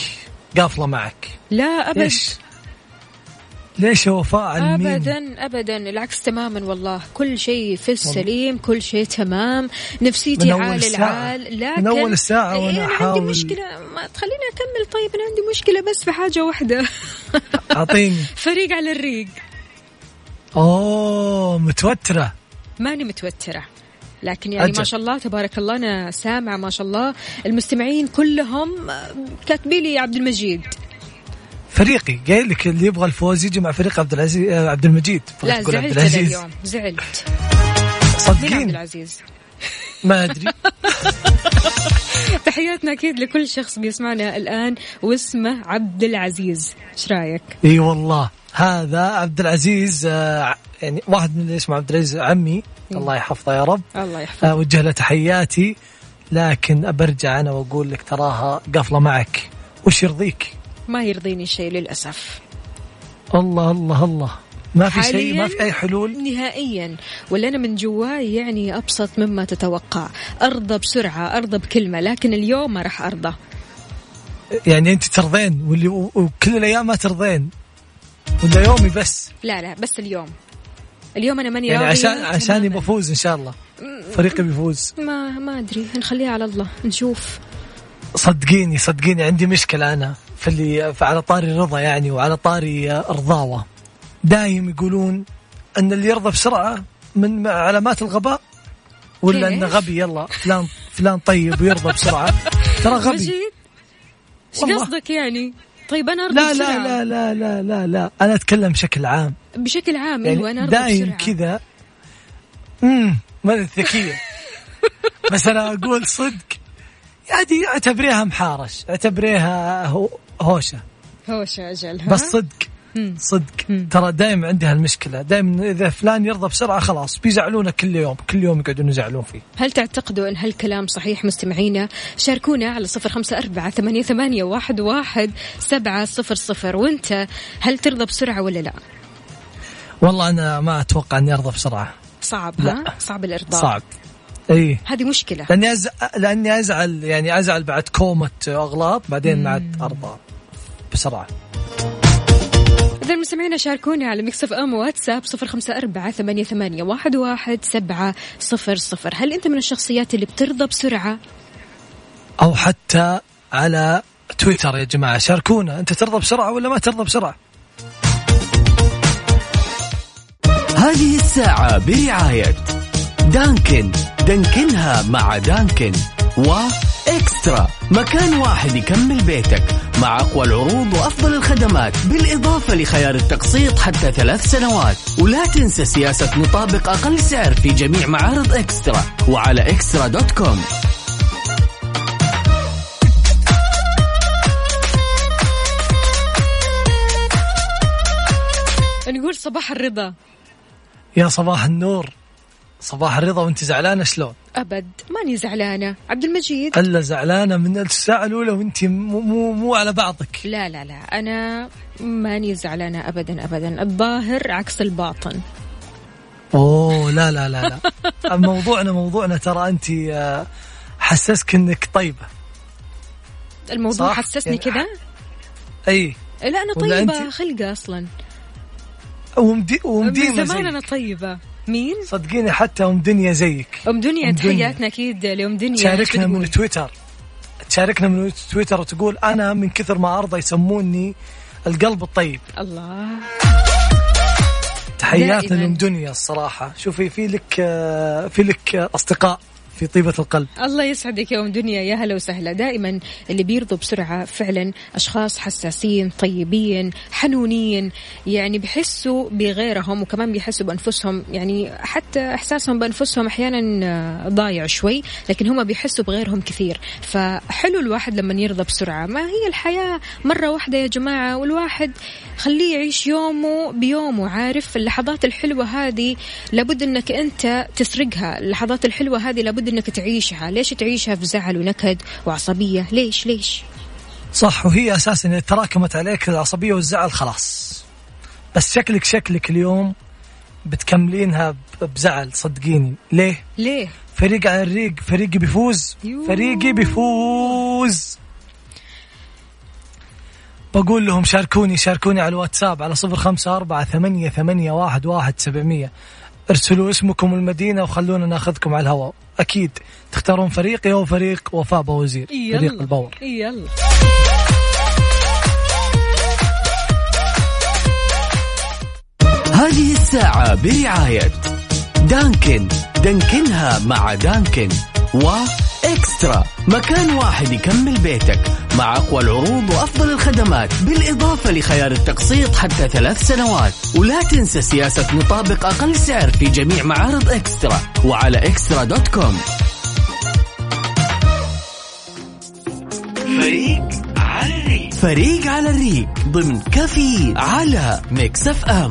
قافلة معك. لا أبد. ليش؟ ليش يا وفاء على؟ ابدا ابدا. العكس تماما والله. كل شيء في السليم كل شيء تمام. نفسيتي من أول عال الساعة. العال. لكن من أول الساعة إيه وأنا أنا عندي أحاول- مشكلة. ما تخليني أكمل. طيب أنا عندي مشكلة بس في حاجة واحدة. أعطيني. فريق على الريق. أوه متوترة. ماني متوترة. لكن يعني ما أجل. شاء الله تبارك الله أنا سامعة ما شاء الله. المستمعين كلهم كاتبين لي عبد المجيد. فريقي قايل لك اللي يبغى الفوز يجي مع فريق عبد العزيز آه، عبد المجيد. فريق لا تقول عبد زعلت أنا العزيز اليوم زعلت. مين عبد صدقين العزيز؟ ما أدري. تحياتنا أكيد لكل شخص بيسمعنا الآن واسمه عبد العزيز. إيش رأيك؟ إي والله هذا عبد العزيز آه، يعني واحد من اللي اسمه عبد العزيز عمي. الله يحفظه يا رب. الله يحفظك اوجه له تحياتي. لكن أبرجع أنا وأقول لك تراها قفلة معك. وش يرضيك؟ ما يرضيني شيء للأسف. الله الله الله. ما في شيء ما في أي حلول؟ نهائيا. ولا أنا من جواي يعني أبسط مما تتوقع. أرضى بسرعة أرضى بكلمة لكن اليوم ما راح أرضى. يعني أنت ترضين واللي وكل الأيام ما ترضين. ولا يومي بس. لا لا بس اليوم. اليوم أنا ماني يعني عشان عشاني. بفوز إن شاء الله. فريقي بيفوز. ما ما أدري. نخليها على الله نشوف. صدقيني صدقيني عندي مشكلة أنا في اللي على طاري الرضا يعني وعلى طاري الرضاوة دايم يقولون أن اللي يرضى بسرعة من علامات الغباء ولا؟ أنه غبي يلا فلان فلان طيب ويرضى بسرعة ترى غبي إيش. قصدك يعني طيب أنا ارضى لا بسرعة. لا لا لا لا لا لا أنا أتكلم بشكل عام بشكل عام أيوه أنا يعني ارضى دايم. كذا امم ما ذكية بس أنا أقول صدق يعني أعتبريها محارش أعتبريها هو هوشة هوشة أجل؟ بس صدق. صدق. ترى دائما عندي هالمشكلة. دائما إذا فلان يرضى بسرعة خلاص بيزعلونه كل يوم. كل يوم يقعدون يزعلون فيه. هل تعتقدوا أن هالكلام صحيح مستمعينا؟ شاركونا على صفر خمسة أربعة ثمانية, ثمانية واحد, واحد سبعة صفر صفر. وأنت هل ترضى بسرعة ولا لا؟ والله أنا ما أتوقع أني أرضى بسرعة. صعب لا. ها؟ صعب الإرضاء. صعب. إي. هذه مشكلة. لأني أز... لأني أزعل يعني أزعل بعد كومة أغلاط بعدين عاد أرضى بسرعة. إذا المستمعين شاركونا على Mix FM واتساب صفر خمسة أربعة ثمانية, ثمانية واحد, واحد سبعة صفر صفر. هل أنت من الشخصيات اللي بترضى بسرعة؟ أو حتى على تويتر يا جماعة. شاركونا. أنت ترضى بسرعة ولا ما ترضى بسرعة؟ هذه الساعة برعاية Dunkin. دانكنها مع Dunkin إكسترا. مكان واحد يكمل بيتك مع أقوى العروض وأفضل الخدمات بالإضافة لخيار التقسيط حتى ثلاث سنوات. ولا تنسى سياسة نطابق أقل سعر في جميع معارض إكسترا وعلى إكسترا دوت كوم. نقول صباح الرضا. يا صباح النور. صباح الرضا وانت زعلانة شلون؟ أبد ماني زعلانة. عبد المجيد؟ ألا زعلانة من الساعة الأولى وانت مو مو, مو على بعضك. لا لا لا. أنا ماني زعلانة ابدا ابدا. الظاهر عكس الباطن. أوه لا لا لا لا. موضوعنا موضوعنا ترى أنت آه، حسسك إنك طيبة. الموضوع صح؟ حسسني يعني كذا؟ أي. لا أنا طيبة؟ خلقه أصلا. ومدي من ومدينة زمان أنا طيبة. مين؟ صدقيني حتى أم دنيا زيك. أم دنيا. تحياتنا أكيد لأم دنيا. بتقول؟ من تويتر. تشاركنا من تويتر وتقول أنا من كثر ما أرضى يسموني القلب الطيب. الله. تحياتنا. لأم دنيا الصراحة. شوفي في لك آه، في لك أصدقاء. في طيبة القلب. الله يسعدك يا أم دنيا. يا هلا وسهلا. دائما اللي بيرضوا بسرعة فعلا أشخاص حساسين طيبين حنونين يعني بيحسوا بغيرهم وكمان بيحسوا بأنفسهم. يعني حتى إحساسهم بأنفسهم أحيانا آه، ضايع شوي لكن هم بيحسوا بغيرهم كثير. فحلو الواحد لما يرضى بسرعة. ما هي الحياة؟ مرة واحدة يا جماعة والواحد خليه يعيش يومه بيومه عارف اللحظات الحلوة هذه لابد إنك أنت تسرقها. اللحظات الحلوة هذه لابد إنك تعيشها. ليش تعيشها في زعل ونكد وعصبية؟ ليش؟ ليش؟ صح وهي أساسا اذا تراكمت عليك العصبية والزعل خلاص. بس شكلك شكلك اليوم بتكملينها بزعل صدقيني. ليه؟ ليه؟ فريق على الريق فريقي بيفوز. يوه. فريقي بيفوز. بقول لهم شاركوني شاركوني على الواتساب على صفر خمسة أربعة ثمانية, ثمانية واحد, واحد سبعمية. ارسلوا اسمكم والمدينة وخلونا ناخذكم على الهواء. أكيد تختارون فريقي أو فريق وفاء باوزير فريق ال power. يلا. هذه الساعة برعاية Dunkin. دانكنها مع Dunkin. و Extra مكان واحد يكمل بيتك. مع أقوى العروض وأفضل الخدمات بالإضافة لخيار التقسيط حتى ثلاث سنوات. ولا تنسى سياسة نطابق أقل سعر في جميع معارض Extra وعلى Extra dot com. فريق على الريق. فريق على الريق ضمن coffee على Mix FM.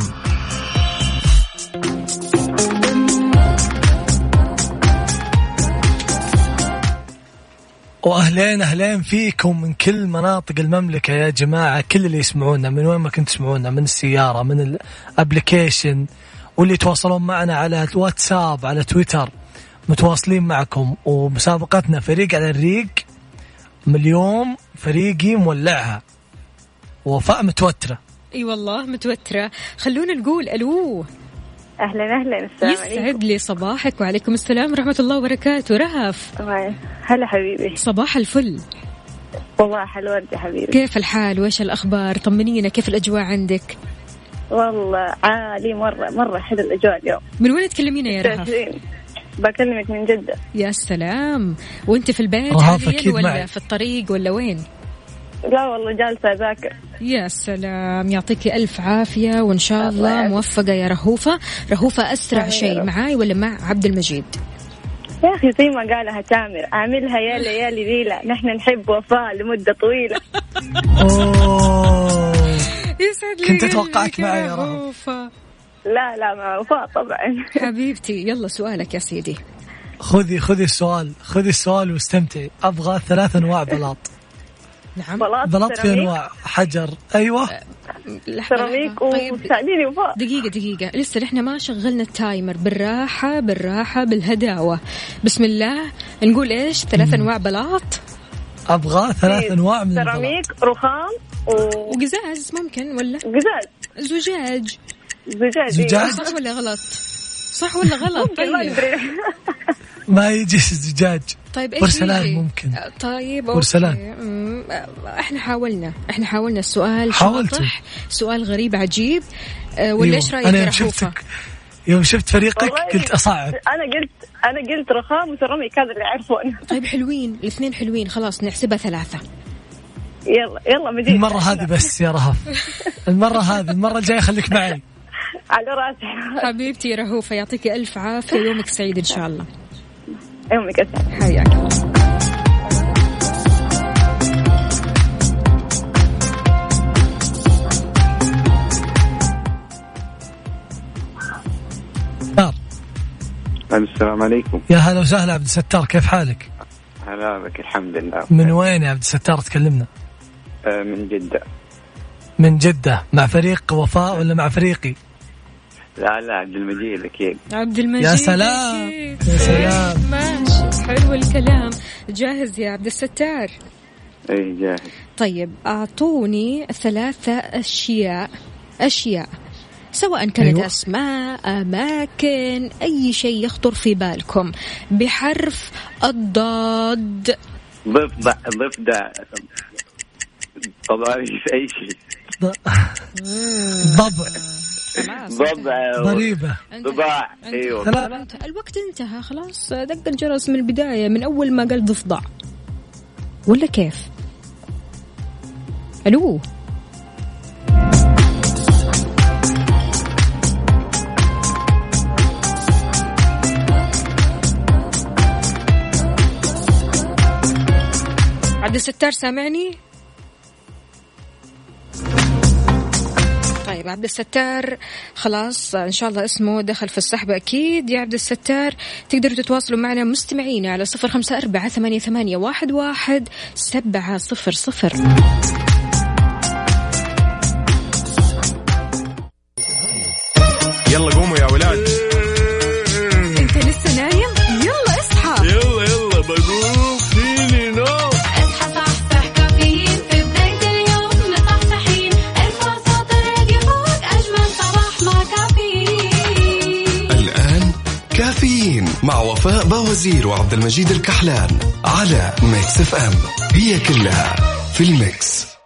وأهلين أهلين فيكم من كل مناطق المملكة يا جماعة. كل اللي يسمعونا من وين ما كنت تسمعونا من السيارة من ال application واللي يتواصلون معنا على الواتساب على تويتر متواصلين معكم. ومسابقتنا فريق على الريق من اليوم فريقي مولعها. وفاء متوترة. إي والله متوترة. خلونا نقول ألو. أهلا أهلا. السلام عليكم. يسعد لي صباحك وعليكم السلام ورحمة الله وبركاته. رهف. هلا حبيبي. صباح الفل. صباح الورد يا حبيبي. كيف الحال؟ وإيش الأخبار؟ طمنينا كيف الأجواء عندك؟ والله عالي مرة مرة حلو الأجواء اليوم. من وين تكلمينا يا رهف؟ 26. بكلمك من جدة. يا سلام. وأنت في البيت رهف حاليا ولا معي. في الطريق ولا وين؟ لا والله جالسة أذاكر. يا سلام. يعطيكي ألف عافية وإن شاء الله. موفقة يا رهوفة. رهوفة أسرع شيء. معاي ولا مع عبد المجيد؟ يا أخي زي ما قالها تامر أعملها يا ليالي ليلة نحن نحب وفاء لمدة طويلة. أوه. يسعد لي كنت قلبك أتوقعك معي يا. رهوفة. لا لا مع وفاء طبعا. حبيبتي يلا سؤالك يا سيدي. خذي خذي السؤال خذي السؤال واستمتعي. أبغى ثلاث أنواع بلاط. نعم. بلاط بلاط في انواع حجر أيوه سيراميك. طيب وساعديني وفاء دقيقة دقيقة. لسه نحن ما شغلنا ال timer. بالراحة بالراحة بالهداوة. بسم الله. نقول إيش؟ ثلاث أنواع بلاط. أبغى ثلاث أنواع من البلاط. سيراميك رخام وقزاز وقزاز ممكن ولا؟ زجاج. زجاج زجاج؟ صح ولا غلط؟ صح ولا غلط؟ ممكن ما طيب. ما يجي الزجاج. طيب إيش بورسلان يجي؟ ممكن. طيب أوكي. آه، إحنا حاولنا إحنا حاولنا. السؤال. شاطح سؤال غريب عجيب. آه، ولا أيوة. إيش رأيك أنا يوم شفتك يوم شفت فريقك قلت أصعب. أنا قلت أنا قلت رخام وسيراميك هذا اللي يعرفون. طيب حلوين. الاثنين حلوين. خلاص نحسبها ثلاثة. يلا يلا مجيد. المرة هذه بس يا رهف. المرة هذه المرة الجاية خليك معي. على راسي. حبيبتي رهوفة يعطيك ألف عافية يومك سعيد إن شاء الله. يومك اسعد حياك. السلام عليكم يا هلا وسهلا عبد الستار كيف حالك؟ هلا بك الحمد لله من وين يا عبد الستار تكلمنا؟ آه، من جدة من جدة مع فريق وفاء ولا مع فريقي؟ لا لا عبد المجيد أكيد. عبد المجيد يا سلام. أكيد. يا سلام. ماشي حلو الكلام. جاهز يا عبد الستار؟ اي جاهز. طيب أعطوني ثلاثة أشياء أشياء سواء كانت أيوة. أسماء أماكن أي شيء يخطر في بالكم. بحرف الضاد. ضفدع ضفدع طبعا في أي شيء. ضبع. خلاص ضبع ضريبة. ضباع أيوه. الوقت انتهى. خلاص دق الجرس من البداية من أول ما قال ضفدع. ولا كيف؟ ألو. عبد الستار سامعني؟ طيب عبد الستار خلاص إن شاء الله اسمه دخل في السحب أكيد. يا عبد الستار تقدروا تتواصلوا معنا مستمعينا على صفر خمسة أربعة ثمانية, ثمانية واحد, واحد سبعة صفر صفر. يلا قوموا مع وفاء باوزير وعبد المجيد الكحلان على Mix FM. هي كلها في ال Mix.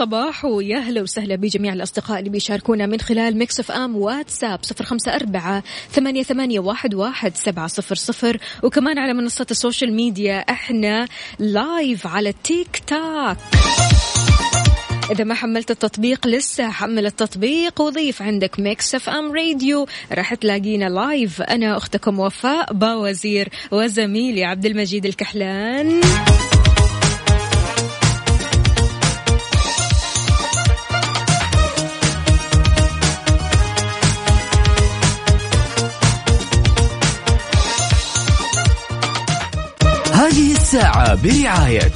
صباحو صباحو يا هلا وسهلا بجميع الأصدقاء اللي بيشاركونا من خلال Mix FM واتساب صفر خمسة أربعة ثمانية, ثمانية واحد, واحد سبعة صفر صفر. وكمان على منصات ال social media إحنا live على تيك توك. إذا ما حملت التطبيق لسه حمل التطبيق وضيف عندك Mix FM Radio. راح تلاقينا live أنا أختكم وفاء باوزير وزميلي عبد المجيد الكحلان. برعاية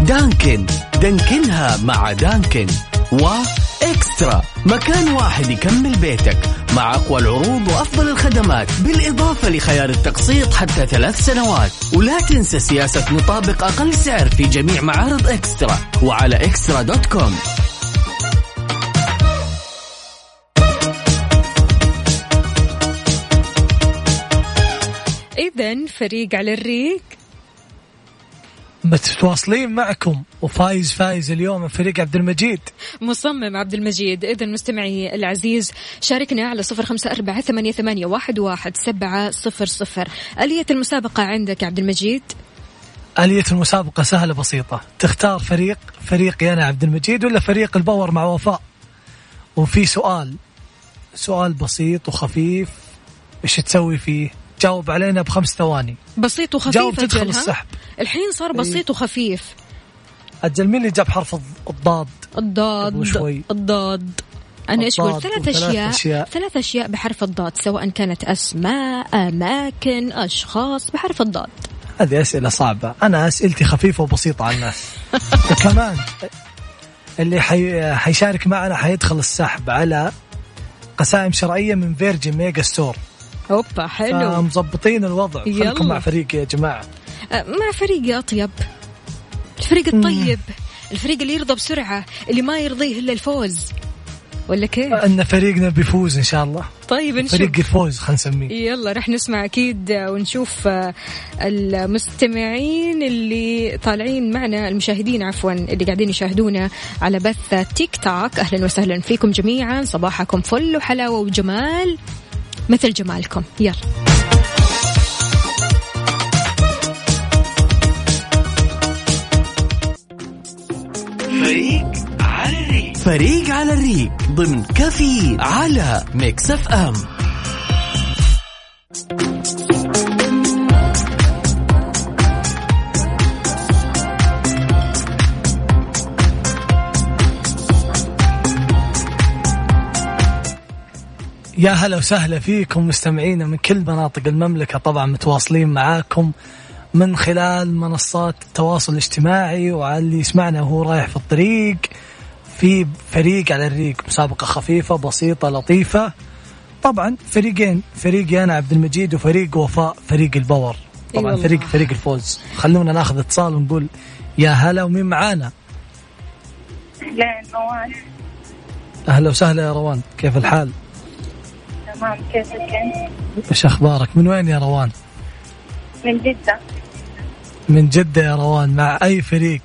دانكن. دانكنها مع دانكن. وإكسترا. مكان واحد يكمل بيتك مع أقوى العروض وأفضل الخدمات بالإضافة لخيار التقسيط حتى ثلاث سنوات. ولا تنسى سياسة نطابق أقل سعر في جميع معارض إكسترا وعلى إكسترا دوت كوم. إذا فريق على الريق. متواصلين معكم. وفايز فايز اليوم فريق عبد المجيد. مصمم عبد المجيد. إذا مستمعي العزيز شاركنا على صفر خمسة أربعة ثمانية, ثمانية واحد, واحد سبعة صفر صفر. آلية المسابقة عندك عبد المجيد؟ آلية المسابقة سهلة بسيطة. تختار فريق فريقي أنا عبد المجيد ولا فريق ال power مع وفاء؟ وفي سؤال سؤال بسيط وخفيف. إيش تسوي فيه؟ جاوب علينا بخمس ثواني. بسيط وخفيف جاوب تدخل؟ السحب. الحين صار بسيط وخفيف. أجل مين اللي جاب حرف الض- الضاد؟ الضاد. شوي. الضاد. أنا إيش قلت؟ ثلاث أشياء. ثلاث أشياء بحرف الضاد سواء كانت أسماء أماكن أشخاص بحرف الضاد. هذه أسئلة صعبة. أنا أسئلتي خفيفة وبسيطة على الناس. وكمان اللي حي... حيشارك معنا حيدخل السحب على قسائم شرائية من Virgin Megastore. هوبا حلو. مظبطين الوضع. يلا. مع فريقي يا جماعة. أه، مع فريقي أطيب. الفريق الطيب. الفريق اللي يرضى بسرعة اللي ما يرضيه إلا الفوز. ولا كيف؟ أن فريقنا بيفوز إن شاء الله. طيب نشوف. فريق الفوز خلينا نسميه. يلا رح نسمع أكيد ونشوف آه، المستمعين اللي طالعين معنا المشاهدين عفوا اللي قاعدين يشاهدونا على بث تيك توك. أهلا وسهلا فيكم جميعا. صباحكم فل وحلاوة وجمال. مثل جمالكم. يلا. فريق على الريق. فريق على الريق ضمن coffee على Mix FM. يا هلا وسهلا فيكم مستمعينا من كل مناطق المملكة. طبعا متواصلين معاكم من خلال منصات التواصل الاجتماعي وعلى اللي يسمعنا وهو رايح في الطريق في فريق على الريق مسابقة خفيفة بسيطة لطيفة. طبعا فريقين فريقي أنا عبد المجيد وفريق وفاء فريق الباور. طبعا والله. فريق فريق الفوز. خلونا ناخذ اتصال ونقول يا هلا ومين معانا؟ أهلين روان. أهلا وسهلا يا روان كيف الحال؟ تمام كيفك أنت؟ إيش أخبارك؟ من وين يا روان؟ من جدة. من جدة يا روان مع أي فريق؟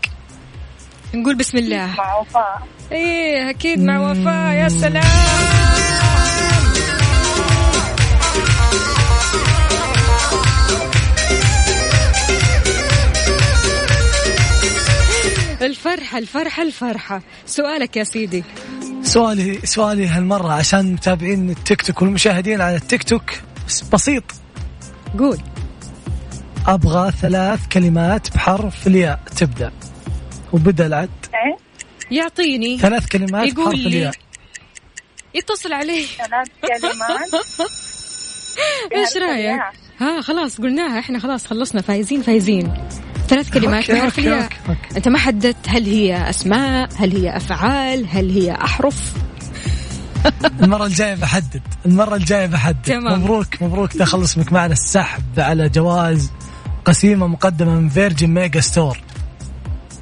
نقول بسم الله. مع وفاء. إيه أكيد مع وفاء يا سلام. الفرحة الفرحة الفرحة. سؤالك يا سيدي. سؤالي سؤالي هالمرة عشان متابعين التيك توك والمشاهدين على التيك توك. بس بسيط. قول. أبغى ثلاث كلمات بحرف الياء تبدأ. وبدأ العد. إيه؟ يعطيني. ثلاث كلمات يقول بحرف لي الياء. يتصل عليه. ثلاث كلمات؟ إيش رأيك؟ ها خلاص قلناها. إحنا خلاص خلصنا. فايزين فايزين. ثلاث كلمات okay، okay، okay، okay. أنت ما حددت هل هي أسماء هل هي أفعال هل هي أحرف المرة الجاية بحدد المرة الجاية بحدد تمام. مبروك مبروك دخل اسمك معنا السحب على جوائز قسيمة مقدمة من Virgin Megastore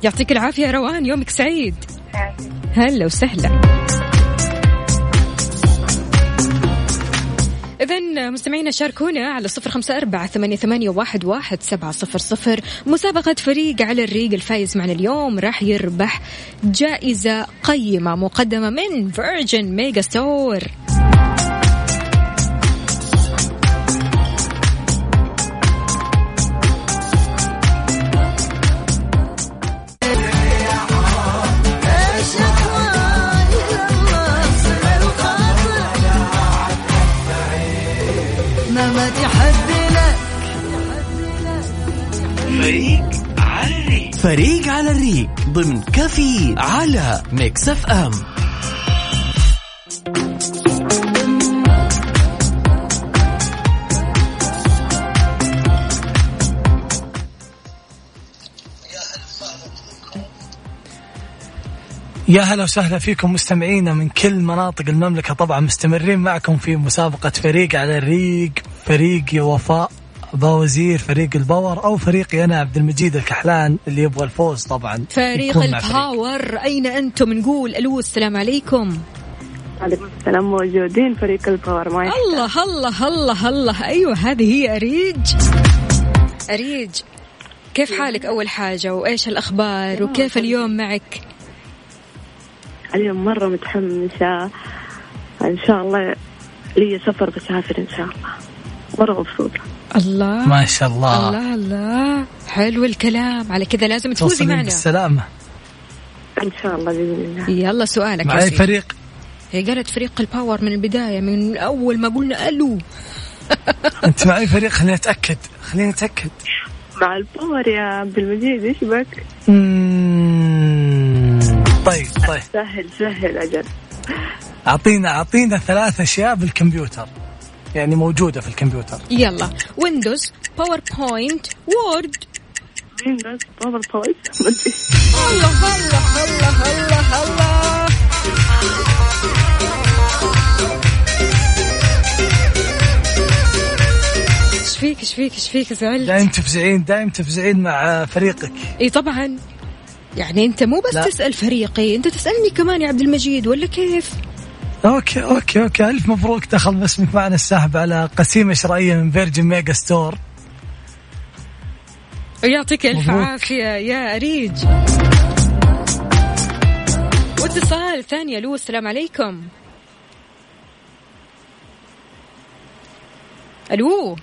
يعطيك العافية يا روان يومك سعيد. هلا وسهلا إذا مستمعينا شاركونا على صفر خمسة أربعة ثمانية, ثمانية واحد, واحد سبعة صفر صفر. مسابقة فريق على الريق الفايز معنا اليوم راح يربح جائزة قيمة مقدمة من فيرجن ميجا ستور فريق على الريق ضمن coffee على Mix FM. يا هلا وسهلا فيكم مستمعينا من كل مناطق المملكة طبعا مستمرين معكم في مسابقة فريق على الريق فريقي وفاء. باوزير فريق ال power أو فريقي أنا عبد المجيد الكحلان اللي يبغى الفوز طبعا. فريق. ال power أين أنتم؟ نقول ألو السلام عليكم. عليكم السلام موجودين فريق ال power ما يحتاج. الله الله الله الله. أيوة هذه هي أريج. أريج كيف حالك أول حاجة؟ وإيش الأخبار؟ وكيف اليوم معك؟ اليوم مرة متحمسة. إن شاء الله لي سفر بسافر إن شاء الله. مرة مبسوطة. الله. ما شاء الله, الله الله. حلو الكلام. على كذا لازم تفوزي معنا. بالسلامة. إن شاء الله بإذن الله. يلا سؤالك مع اي. فريق. هي قالت فريق ال power من البداية من أول ما قلنا ألو. أنت مع اي فريق خليني أتأكد. خليني أتأكد. مع ال power يا عبد المجيد إيش بك. طيب طيب. سهل سهل أجل. أعطينا أعطينا ثلاث أشياء بالكمبيوتر. يعني موجودة في الكمبيوتر. يلا. Windows PowerPoint Word Windows PowerPoint ما أدري. الله الله الله الله الله إيش فيك إيش فيك إيش فيك زعلت؟ دايم تفزعين دايم تفزعين مع فريقك. إي طبعا. يعني أنت مو بس لا. تسأل فريقي أنت تسألني كمان يا عبد المجيد ولا كيف؟ okay okay okay. ألف مبروك دخل باسمك معنا السحب على قسيمه شرائيه من Virgin Megastore. ويعطيك الف. عافية يا أريج. واتصال ثاني ألو السلام عليكم. ألو.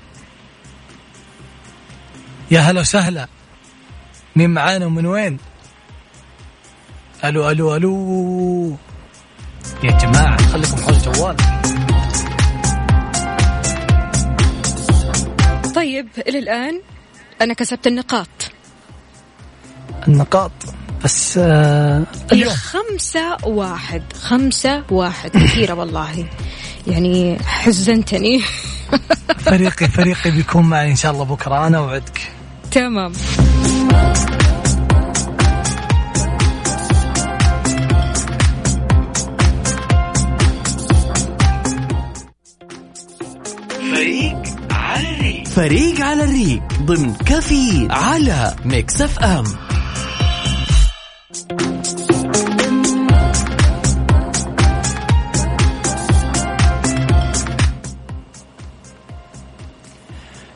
يا هلا وسهلا. مين معانا ومن وين؟ ألو ألو ألو. يا جماعة خليكم حول الجوال طيب إلى الآن أنا كسبت النقاط. النقاط بس آه اليوم. خمسة واحد خمسة واحد كثيرة والله. يعني حزنتني. فريقي فريقي بيكون معي إن شاء الله بكرة أنا اوعدك تمام. فريق على الريق ضمن كفي على Mix FM.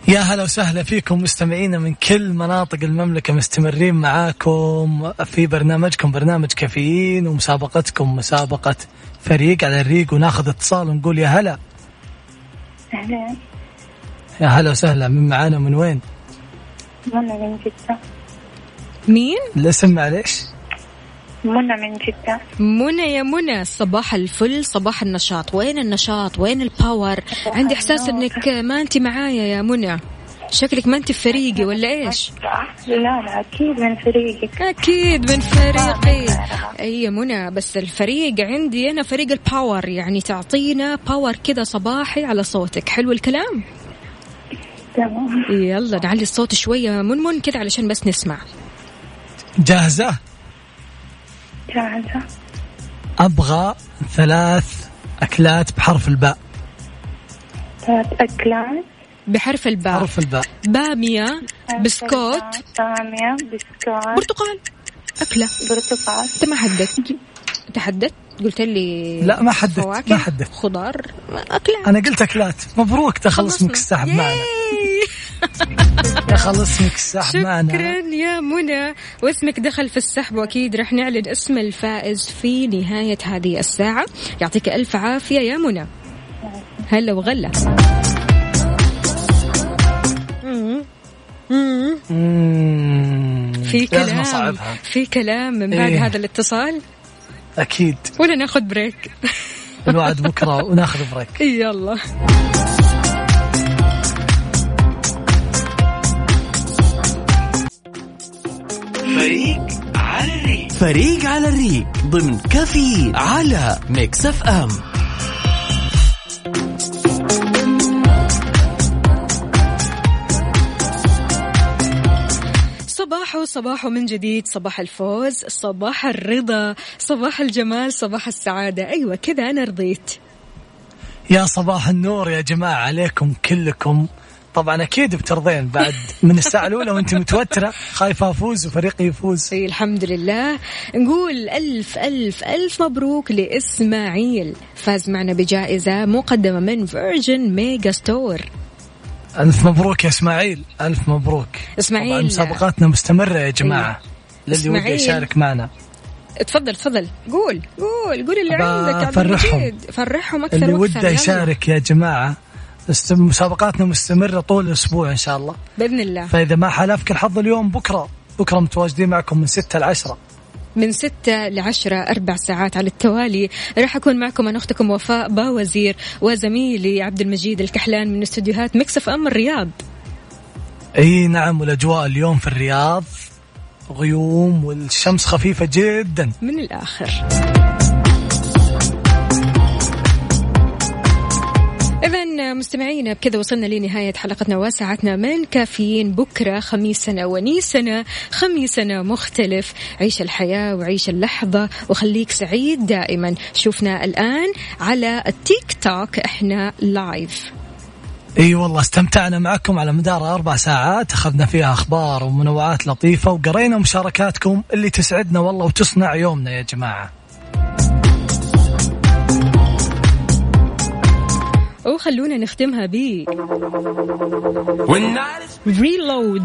يا هلا وسهلا فيكم مستمعينا من كل مناطق المملكة مستمرين معاكم في برنامجكم برنامج كافيين ومسابقتكم مسابقة فريق على الريق وناخذ اتصال ونقول يا هلا. أهلا. يا هلا وسهلا. من معانا من وين؟ منى من جدة. مين؟ الاسم معليش؟ منى من جدة. منى يا منى. صباح الفل صباح النشاط. وين النشاط؟ وين الباور عندي إحساس إنك ما انت معايا يا منى. شكلك ما انت في فريقي ولا إيش؟ لا لا أكيد من فريقك. أكيد من فريقي. أي يا منى بس الفريق عندي أنا فريق ال power يعني تعطينا power كذا صباحي على صوتك. حلو الكلام؟ تمام. يلا نعلي الصوت شوية. منمن كذا علشان بس نسمع. جاهزة؟ جاهزة. أبغى ثلاث أكلات بحرف الباء. ثلاث أكلات. بحرف الباء. حرف الباء. باميه بسكوت. سامية بسكوت. برتقال. أكلة. برتقال. انت ما حددت انت حددت قلت لي لا ما حددت ما حددت خضار اكله أنا قلت أكلات مبروك دخل اسمك السحب معنا دخل اسمك السحب معنا شكرا يا منى. واسمك دخل في السحب وأكيد رح نعلن اسم الفائز في نهاية هذه الساعة. يعطيك ألف عافية يا منى. هلا وغلا. في كلام في كلام من بعد إيه. هذا الاتصال. أكيد. ولا ناخذ break. الوعد بكرة وناخذ break. يلا. فريق على الريق. فريق على الريق ضمن كفي على Mix FM. صباح صباح من جديد صباح الفوز صباح الرضا صباح الجمال صباح السعادة. أيوة كذا أنا رضيت. يا صباح النور يا جماعة عليكم كلكم. طبعا أكيد بترضين بعد من الساعة الأولى وأنت متوترة خايفة أفوز وفريقي يفوز. إيه الحمد لله. نقول ألف ألف ألف مبروك لإسماعيل. فاز معنا بجائزة مقدمة من Virgin Megastore ألف مبروك يا إسماعيل. ألف مبروك. إسماعيل. طبعا مسابقاتنا مستمرة يا جماعة. للي. وده يشارك معنا. تفضل تفضل. قول قول قول اللي عندك. المجيد. فرحهم أكثر اللي وده. يشارك يا جماعة. است- مسابقاتنا مستمرة طول الأسبوع إن شاء الله. بإذن الله. فإذا ما حالفك الحظ اليوم بكرة. بكرة متواجدين معكم من ستة لعشرة. من ستة لعشرة أربع ساعات على التوالي. راح أكون معكم أنا أختكم وفاء باوزير وزميلي عبد المجيد الكحلان من استديوهات Mix FM الرياض. إي نعم والأجواء اليوم في الرياض غيوم والشمس خفيفة جدا. من الآخر. إذا مستمعينا بكذا وصلنا لنهاية حلقتنا وساعتنا من كافيين. بكرة خميسنا ونيسنا خميسنا مختلف. عيش الحياة وعيش اللحظة وخليك سعيد دائما. شوفنا الآن على التيك توك إحنا لايف إي والله استمتعنا معكم على مدار أربع ساعات. أخذنا فيها أخبار ومنوعات لطيفة وقرينا مشاركاتكم اللي تسعدنا والله وتصنع يومنا يا جماعة. وخلونا نختمها ب ريلود